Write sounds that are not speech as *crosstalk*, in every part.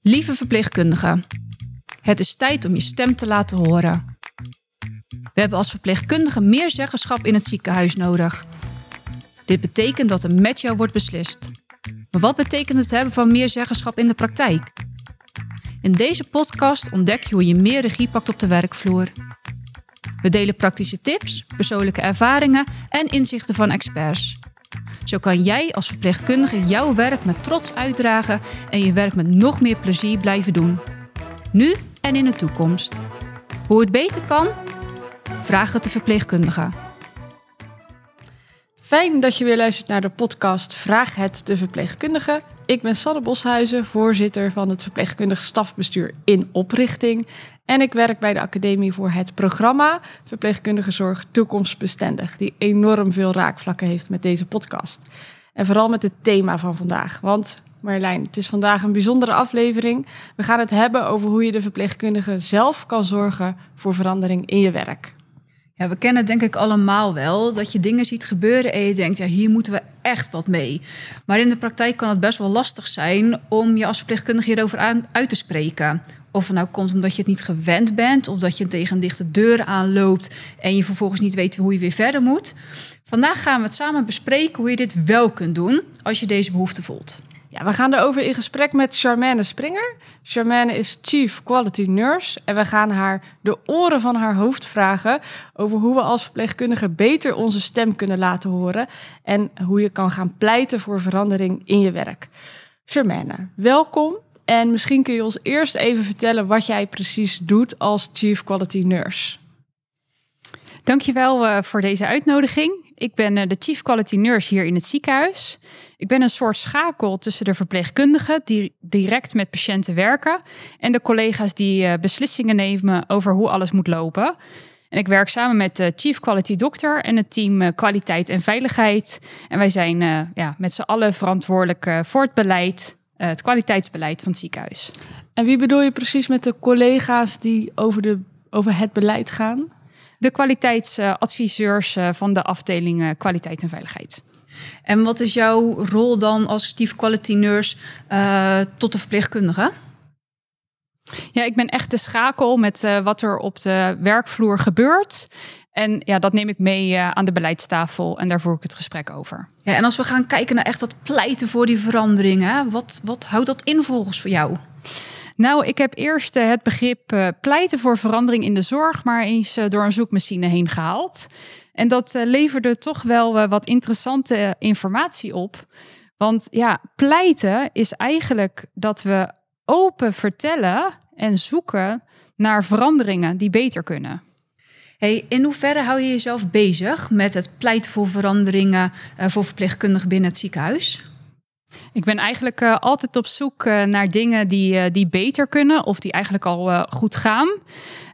Lieve verpleegkundige, het is tijd om je stem te laten horen. We hebben als verpleegkundige meer zeggenschap in het ziekenhuis nodig. Dit betekent dat er met jou wordt beslist. Maar wat betekent het hebben van meer zeggenschap in de praktijk? In deze podcast ontdek je hoe je meer regie pakt op de werkvloer. We delen praktische tips, persoonlijke ervaringen en inzichten van experts. Zo kan jij als verpleegkundige jouw werk met trots uitdragen en je werk met nog meer plezier blijven doen. Nu en in de toekomst. Hoe het beter kan? Vraag het de verpleegkundige. Fijn dat je weer luistert naar de podcast Vraag het de verpleegkundige. Ik ben Sanne Boshuizen, voorzitter van het verpleegkundig stafbestuur in oprichting. En ik werk bij de Academie voor het programma Verpleegkundige Zorg Toekomstbestendig, die enorm veel raakvlakken heeft met deze podcast. En vooral met het thema van vandaag. Want Marjolein, het is vandaag een bijzondere aflevering. We gaan het hebben over hoe je de verpleegkundige zelf kan zorgen voor verandering in je werk. Ja, we kennen denk ik allemaal wel dat je dingen ziet gebeuren en je denkt, ja, hier moeten we echt wat mee. Maar in de praktijk kan het best wel lastig zijn om je als verpleegkundige hierover aan, uit te spreken. Of het nou komt omdat je het niet gewend bent, of dat je tegen een dichte deur aanloopt en je vervolgens niet weet hoe je weer verder moet. Vandaag gaan we het samen bespreken hoe je dit wel kunt doen als je deze behoefte voelt. Ja, we gaan erover in gesprek met Charmaine Springer. Charmaine is Chief Quality Nurse en we gaan haar de oren van haar hoofd vragen over hoe we als verpleegkundige beter onze stem kunnen laten horen en hoe je kan gaan pleiten voor verandering in je werk. Charmaine, welkom en misschien kun je ons eerst even vertellen wat jij precies doet als Chief Quality Nurse. Dankjewel uh, voor deze uitnodiging. Ik ben uh, de Chief Quality Nurse hier in het ziekenhuis. Ik ben een soort schakel tussen de verpleegkundigen die direct met patiënten werken en de collega's die uh, beslissingen nemen over hoe alles moet lopen. En ik werk samen met de Chief Quality Doctor en het team Kwaliteit en Veiligheid. En wij zijn ja, met z'n allen verantwoordelijk voor het beleid, het kwaliteitsbeleid van het ziekenhuis. En wie bedoel je precies met de collega's die over, de, over het beleid gaan? de kwaliteitsadviseurs eh, van de afdeling kwaliteit en veiligheid. En wat is jouw rol dan als chief quality nurse uh, tot de verpleegkundige? Ja, ik ben echt de schakel met uh, wat er op de werkvloer gebeurt. En ja, dat neem ik mee uh, aan de beleidstafel en daar voer ik het gesprek over. Ja, en als we gaan kijken naar echt dat pleiten voor die veranderingen, wat, wat houdt dat in volgens voor jou? Nou, ik heb eerst uh, het begrip uh, pleiten voor verandering in de zorg, maar eens uh, door een zoekmachine heen gehaald. En dat leverde toch wel wat interessante informatie op. Want ja, pleiten is eigenlijk dat we open vertellen en zoeken naar veranderingen die beter kunnen. Hey, in hoeverre hou je jezelf bezig met het pleiten voor veranderingen voor verpleegkundigen binnen het ziekenhuis? Ik ben eigenlijk uh, altijd op zoek uh, naar dingen die, die beter kunnen of die eigenlijk al goed gaan.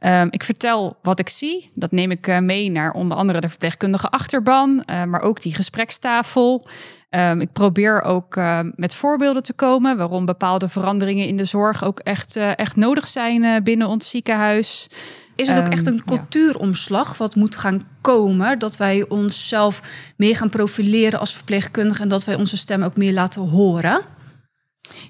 Um, ik vertel wat ik zie. Dat neem ik mee naar onder andere de verpleegkundige achterban, maar ook die gesprekstafel. Um, ik probeer ook met voorbeelden te komen waarom bepaalde veranderingen in de zorg ook echt, echt nodig zijn binnen ons ziekenhuis. Is het ook echt een ehm, cultuuromslag wat moet gaan komen? Dat wij onszelf meer gaan profileren als verpleegkundige en dat wij onze stem ook meer laten horen?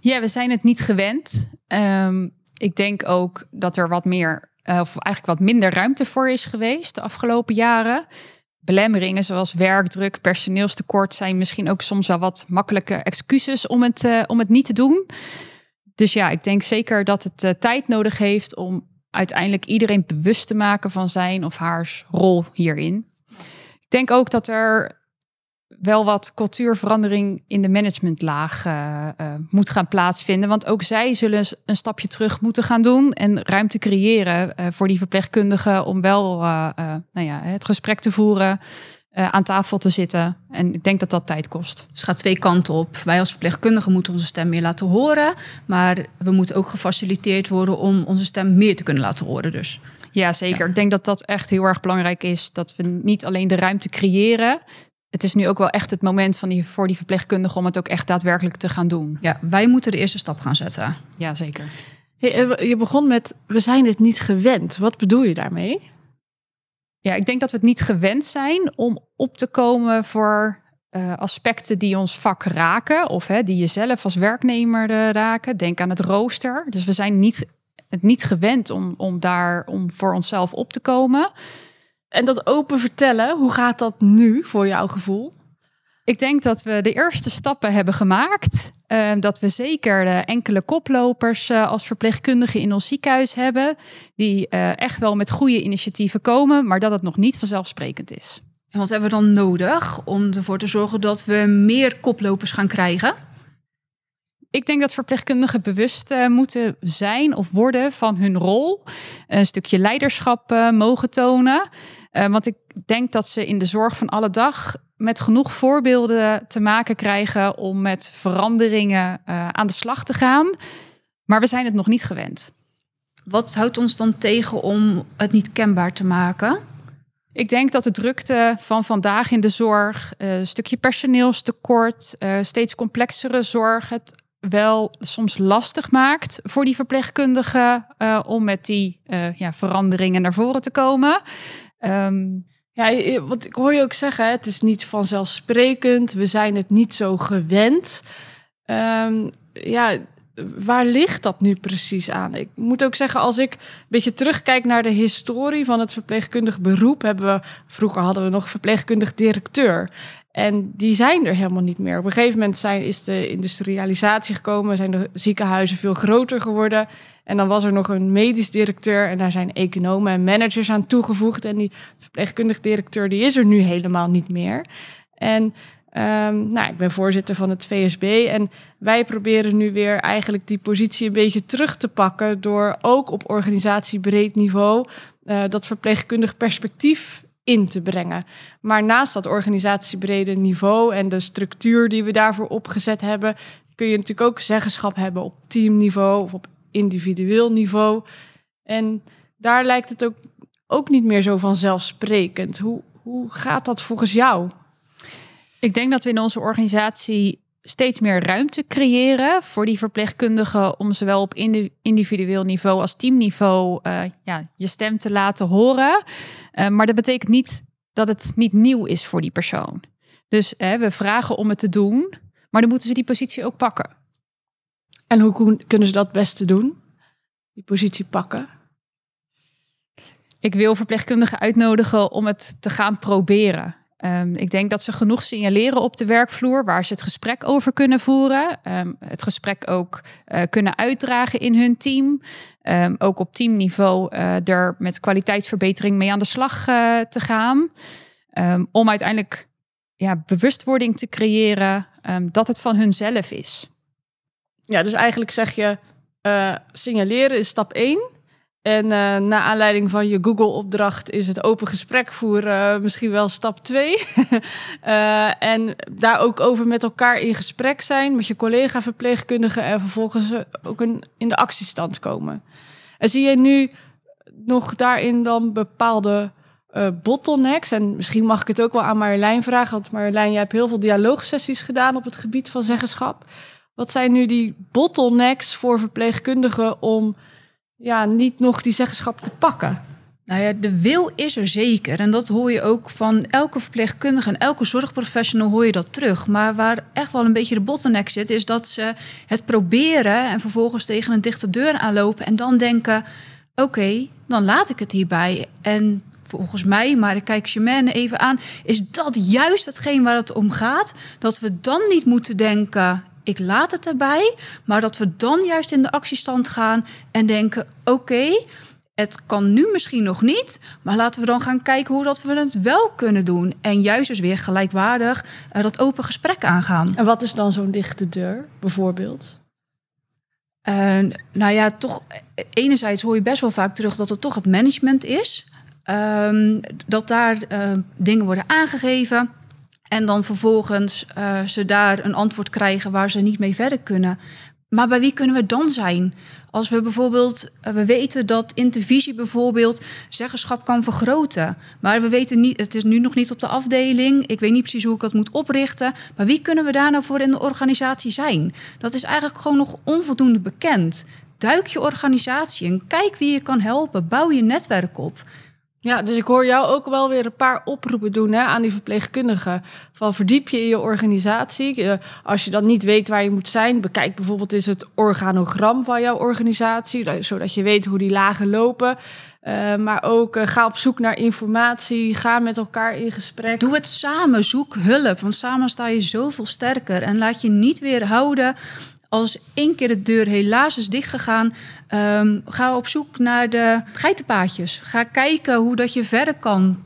Ja, we zijn het niet gewend. Um, ik denk ook dat er wat meer, uh, of eigenlijk wat minder ruimte voor is geweest de afgelopen jaren. Belemmeringen zoals werkdruk, personeelstekort zijn misschien ook soms wel wat makkelijke excuses om het, uh, om het niet te doen. Dus ja, ik denk zeker dat het uh, tijd nodig heeft om uiteindelijk iedereen bewust te maken van zijn of haar rol hierin. Ik denk ook dat er wel wat cultuurverandering in de managementlaag uh, moet gaan plaatsvinden. Want ook zij zullen een stapje terug moeten gaan doen en ruimte creëren uh, voor die verpleegkundigen om wel nou ja, het gesprek te voeren uh, aan tafel te zitten. En ik denk dat dat tijd kost. Dus het gaat twee kanten op. Wij als verpleegkundigen moeten onze stem meer laten horen. Maar we moeten ook gefaciliteerd worden om onze stem meer te kunnen laten horen. Dus. Ja, zeker. Ik denk dat dat echt heel erg belangrijk is. Dat we niet alleen de ruimte creëren. Het is nu ook wel echt het moment van die, voor die verpleegkundigen om het ook echt daadwerkelijk te gaan doen. Ja, wij moeten de eerste stap gaan zetten. Ja, zeker. Hey, je begon met, we zijn het niet gewend. Wat bedoel je daarmee? Ja, ik denk dat we het niet gewend zijn om op te komen voor uh, aspecten die ons vak raken, of hè, die jezelf als werknemer uh, raken. Denk aan het rooster. Dus we zijn niet, het niet gewend om, om daar om voor onszelf op te komen. En dat open vertellen, hoe gaat dat nu voor jouw gevoel? Ik denk dat we de eerste stappen hebben gemaakt. Uh, dat we zeker de enkele koplopers uh, als verpleegkundigen in ons ziekenhuis hebben. Die echt wel met goede initiatieven komen, maar dat het nog niet vanzelfsprekend is. En wat hebben we dan nodig om ervoor te zorgen dat we meer koplopers gaan krijgen? Ik denk dat verpleegkundigen bewust moeten zijn of worden van hun rol. Een stukje leiderschap mogen tonen. Want ik denk dat ze in de zorg van alle dag met genoeg voorbeelden te maken krijgen om met veranderingen aan de slag te gaan. Maar we zijn het nog niet gewend. Wat houdt ons dan tegen om het niet kenbaar te maken? Ik denk dat de drukte van vandaag in de zorg, een uh, stukje personeelstekort, uh, steeds complexere zorg, het wel soms lastig maakt voor die verpleegkundigen om met die ja, veranderingen naar voren te komen. Um, ja, wat ik hoor je ook zeggen, het is niet vanzelfsprekend, we zijn het niet zo gewend. Um, ja, waar ligt dat nu precies aan? Ik moet ook zeggen, als ik een beetje terugkijk naar de historie van het verpleegkundig beroep, hebben we vroeger hadden we nog verpleegkundig directeur. En die zijn er helemaal niet meer. Op een gegeven moment zijn, is de industrialisatie gekomen, zijn de ziekenhuizen veel groter geworden. En dan was er nog een medisch directeur en daar zijn economen en managers aan toegevoegd. En die verpleegkundig directeur die is er nu helemaal niet meer. En Um, nou, ik ben voorzitter van het VSB en wij proberen nu weer eigenlijk die positie een beetje terug te pakken door ook op organisatiebreed niveau uh, dat verpleegkundig perspectief in te brengen. Maar naast dat organisatiebrede niveau en de structuur die we daarvoor opgezet hebben, kun je natuurlijk ook zeggenschap hebben op teamniveau of op individueel niveau. En daar lijkt het ook, ook niet meer zo vanzelfsprekend. Hoe, hoe gaat dat volgens jou? Ik denk dat we in onze organisatie steeds meer ruimte creëren voor die verpleegkundigen om zowel op individueel niveau als teamniveau uh, ja, je stem te laten horen. Uh, maar dat betekent niet dat het niet nieuw is voor die persoon. Dus uh, we vragen om het te doen, maar dan moeten ze die positie ook pakken. En hoe kunnen ze dat beste doen? Die positie pakken? Ik wil verpleegkundigen uitnodigen om het te gaan proberen. Um, ik denk dat ze genoeg signaleren op de werkvloer waar ze het gesprek over kunnen voeren. Um, het gesprek ook uh, kunnen uitdragen in hun team. Um, ook op teamniveau uh, er met kwaliteitsverbetering mee aan de slag uh, te gaan. om uiteindelijk ja, bewustwording te creëren dat het van hunzelf is. Ja, dus eigenlijk zeg je signaleren is stap 1. En uh, na aanleiding van je Google-opdracht is het open gesprek voeren uh, misschien wel stap 2. uh, *laughs* eh, en daar ook over met elkaar in gesprek zijn met je collega-verpleegkundigen en vervolgens ook een, in de actiestand komen. En zie je nu nog daarin dan bepaalde bottlenecks? En misschien mag ik het ook wel aan Marjolein vragen, want Marjolein, jij hebt heel veel dialoogsessies gedaan op het gebied van zeggenschap. Wat zijn nu die bottlenecks voor verpleegkundigen om ja, niet nog die zeggenschap te pakken? Nou ja, de wil is er zeker. En dat hoor je ook van elke verpleegkundige en elke zorgprofessional hoor je dat terug. Maar waar echt wel een beetje de bottleneck zit, is dat ze het proberen en vervolgens tegen een dichte deur aanlopen en dan denken: oké, dan laat ik het hierbij. En volgens mij, maar ik kijk Germaine even aan, is dat juist hetgeen waar het om gaat. Dat we dan niet moeten denken: ik laat het erbij. Maar dat we dan juist in de actiestand gaan en denken: oké, het kan nu misschien nog niet, maar laten we dan gaan kijken hoe dat we het wel kunnen doen. En juist dus weer gelijkwaardig uh, dat open gesprek aangaan. En wat is dan zo'n dichte deur, bijvoorbeeld? Uh, nou ja, toch, enerzijds hoor je best wel vaak terug dat het toch het management is. Uh, dat daar uh, dingen worden aangegeven. En dan vervolgens uh, ze daar een antwoord krijgen waar ze niet mee verder kunnen. Maar bij wie kunnen we dan zijn? Als we bijvoorbeeld, uh, we weten dat intervisie bijvoorbeeld zeggenschap kan vergroten. Maar we weten niet, het is nu nog niet op de afdeling. Ik weet niet precies hoe ik dat moet oprichten. Maar wie kunnen we daar nou voor in de organisatie zijn? Dat is eigenlijk gewoon nog onvoldoende bekend. Duik je organisatie en kijk wie je kan helpen. Bouw je netwerk op. Ja, dus ik hoor jou ook wel weer een paar oproepen doen hè, aan die verpleegkundigen. Van verdiep je in je organisatie. Uh, als je dan niet weet waar je moet zijn, bekijk bijvoorbeeld eens het organogram van jouw organisatie, zodat je weet hoe die lagen lopen. Uh, maar ook ga op zoek naar informatie, ga met elkaar in gesprek. Doe het samen, zoek hulp, want samen sta je zoveel sterker. En laat je niet weer houden als één keer de deur helaas is dichtgegaan, um, ga op zoek naar de geitenpaadjes. Ga kijken hoe dat je verder kan.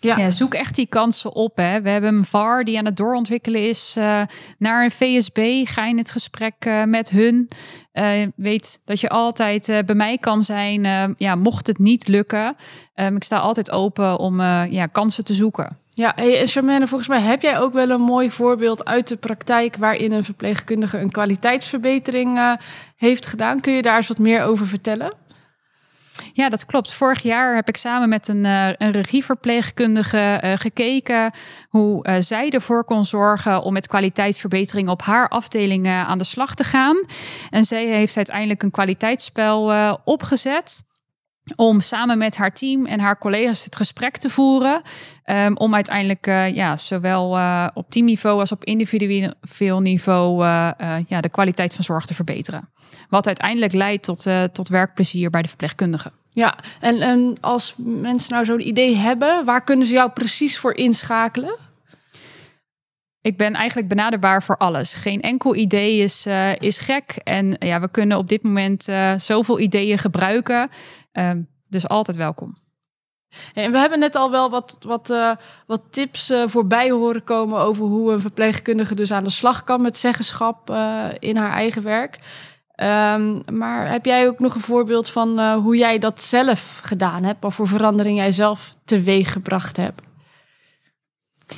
Ja. ja. zoek echt die kansen op. Hè. We hebben een VAR die aan het doorontwikkelen is uh, naar een VSB. Ga in het gesprek uh, met hun. Uh, weet dat je altijd bij mij kan zijn. ja, mocht het niet lukken. Um, ik sta altijd open om ja, kansen te zoeken. Ja, en Charmaine, volgens mij heb jij ook wel een mooi voorbeeld uit de praktijk waarin een verpleegkundige een kwaliteitsverbetering uh, heeft gedaan. Kun je daar eens wat meer over vertellen? Ja, dat klopt. Vorig jaar heb ik samen met een, uh, een regieverpleegkundige uh, gekeken hoe zij ervoor kon zorgen om met kwaliteitsverbetering op haar afdeling aan de slag te gaan. En zij heeft uiteindelijk een kwaliteitsspel opgezet om samen met haar team en haar collega's het gesprek te voeren. Um, om uiteindelijk uh, ja, zowel uh, op teamniveau als op individueel niveau uh, ja, de kwaliteit van zorg te verbeteren. Wat uiteindelijk leidt tot, tot werkplezier bij de verpleegkundigen. Ja, en, en als mensen nou zo'n idee hebben, waar kunnen ze jou precies voor inschakelen? Ik ben eigenlijk benaderbaar voor alles. Geen enkel idee is, is gek. En ja, we kunnen op dit moment zoveel ideeën gebruiken. Um, dus altijd welkom. En we hebben net al wel wat, wat, wat tips voorbij horen komen over hoe een verpleegkundige dus aan de slag kan met zeggenschap in haar eigen werk. Um, maar heb jij ook nog een voorbeeld van hoe jij dat zelf gedaan hebt? Of voor verandering jij zelf teweeg gebracht hebt?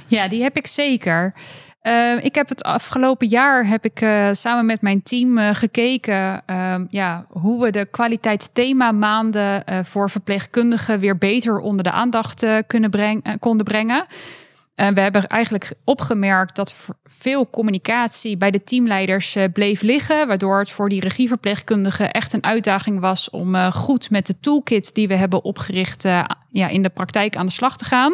Ja, die heb ik zeker. Uh, ik heb het afgelopen jaar heb ik uh, samen met mijn team uh, gekeken ehm, ja, hoe we de kwaliteitsthema maanden voor verpleegkundigen weer beter onder de aandacht kunnen breng konden brengen. En we hebben eigenlijk opgemerkt dat veel communicatie bij de teamleiders bleef liggen, waardoor het voor die regieverpleegkundigen echt een uitdaging was om goed met de toolkit die we hebben opgericht ja, in de praktijk aan de slag te gaan.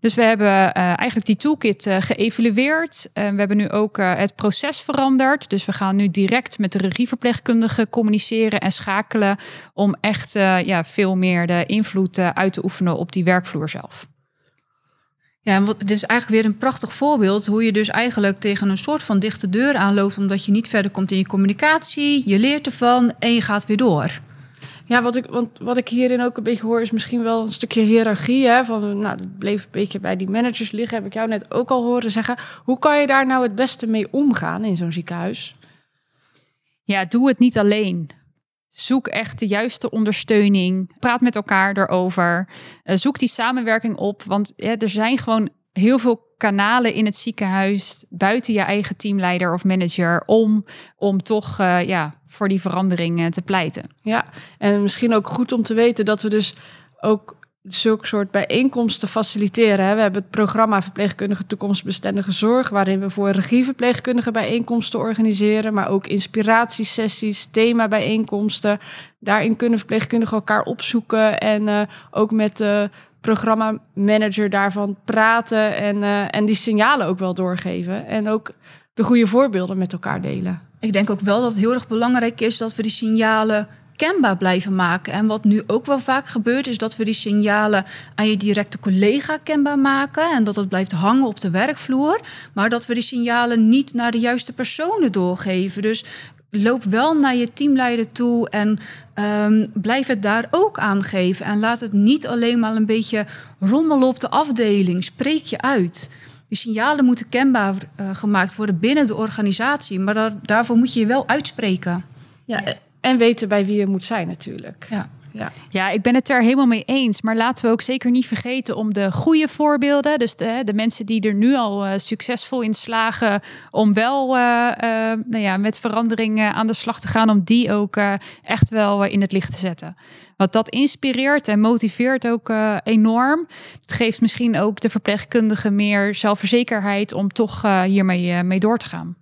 Dus we hebben uh, eigenlijk die toolkit uh, geëvalueerd. Uh, we hebben nu ook het proces veranderd. Dus we gaan nu direct met de regieverpleegkundige communiceren en schakelen om echt ja, veel meer de invloed uit te oefenen op die werkvloer zelf. Ja, en dit is eigenlijk weer een prachtig voorbeeld hoe je dus eigenlijk tegen een soort van dichte deur aanloopt, omdat je niet verder komt in je communicatie, je leert ervan en je gaat weer door. Ja, wat ik, want wat ik hierin ook een beetje hoor, is misschien wel een stukje hiërarchie. Hè? Van, nou, dat bleef een beetje bij die managers liggen, heb ik jou net ook al horen zeggen. Hoe kan je daar nou het beste mee omgaan in zo'n ziekenhuis? Ja, doe het niet alleen. Zoek echt de juiste ondersteuning. Praat met elkaar erover. Uh, zoek die samenwerking op. Want er zijn gewoon heel veel kanalen in het ziekenhuis buiten je eigen teamleider of manager om, om toch uh, ja, voor die verandering te pleiten. Ja, en misschien ook goed om te weten dat we dus ook zulke soort bijeenkomsten faciliteren. We hebben het programma Verpleegkundige Toekomstbestendige Zorg, waarin we voor regieverpleegkundigen bijeenkomsten organiseren, maar ook inspiratiesessies, thema-bijeenkomsten. Daarin kunnen verpleegkundigen elkaar opzoeken en uh, ook met de programmamanager daarvan praten en, uh, en die signalen ook wel doorgeven. En ook de goede voorbeelden met elkaar delen. Ik denk ook wel dat het heel erg belangrijk is dat we die signalen kenbaar blijven maken. En wat nu ook wel vaak gebeurt, is dat we die signalen aan je directe collega kenbaar maken. En dat het blijft hangen op de werkvloer. Maar dat we die signalen niet naar de juiste personen doorgeven. Dus loop wel naar je teamleider toe en um, blijf het daar ook aangeven. En laat het niet alleen maar een beetje rommelen op de afdeling. Spreek je uit. Die signalen moeten kenbaar uh, gemaakt worden binnen de organisatie. Maar daar, daarvoor moet je je wel uitspreken. Ja, en weten bij wie je moet zijn natuurlijk. Ja. Ja. ja, ik ben het er helemaal mee eens. Maar laten we ook zeker niet vergeten om de goede voorbeelden, dus de, de mensen die er nu al uh, succesvol in slagen, om wel uh, uh, nou ja, met veranderingen aan de slag te gaan, om die ook echt wel in het licht te zetten. Want dat inspireert en motiveert ook enorm. Het geeft misschien ook de verpleegkundigen meer zelfverzekerheid om toch hiermee mee door te gaan.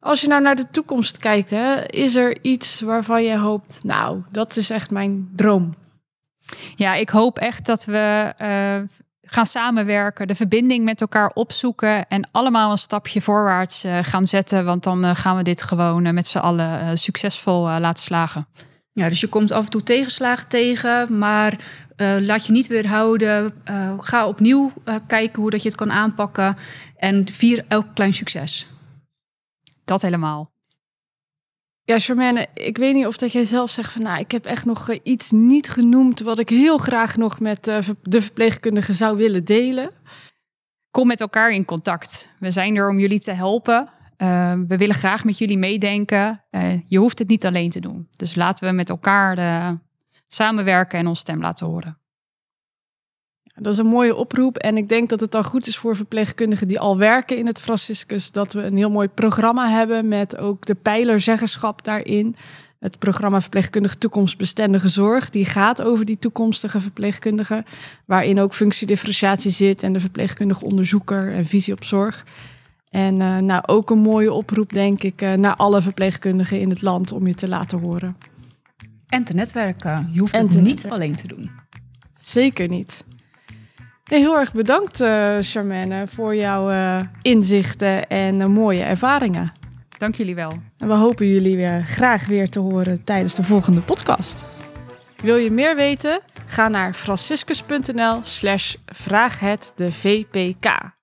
Als je nou naar de toekomst kijkt, hè, is er iets waarvan je hoopt, nou, dat is echt mijn droom? Ja, ik hoop echt dat we uh, gaan samenwerken, de verbinding met elkaar opzoeken en allemaal een stapje voorwaarts uh, gaan zetten. Want dan uh, gaan we dit gewoon met z'n allen succesvol laten slagen. Ja, dus je komt af en toe tegenslagen tegen, maar laat je niet weerhouden. ga opnieuw kijken hoe dat je het kan aanpakken en vier elk klein succes. Dat helemaal. Ja, Charmaine, ik weet niet of dat jij zelf zegt van... nou, ik heb echt nog eh, iets niet genoemd... wat ik heel graag nog met uh, de verpleegkundige zou willen delen. Kom met elkaar in contact. We zijn er om jullie te helpen. Uh, we willen graag met jullie meedenken. Uh, je hoeft het niet alleen te doen. Dus laten we met elkaar samenwerken en ons stem laten horen. Dat is een mooie oproep. En ik denk dat het dan goed is voor verpleegkundigen die al werken in het Franciscus. Dat we een heel mooi programma hebben met ook de pijlerzeggenschap daarin. Het programma Verpleegkundige Toekomstbestendige Zorg. Die gaat over die toekomstige verpleegkundigen. Waarin ook functiedifferentiatie zit en de verpleegkundige onderzoeker en visie op zorg. En uh, nou, ook een mooie oproep, denk ik, uh, naar alle verpleegkundigen in het land om je te laten horen. En te netwerken. Je hoeft en het niet alleen te doen. Zeker niet. Nee, heel erg bedankt, uh, Charmaine, voor jouw uh, inzichten en uh, mooie ervaringen. Dank jullie wel. En we hopen jullie weer graag weer te horen tijdens de volgende podcast. Wil je meer weten? Ga naar franciscus.nl slash vraag het de VPK.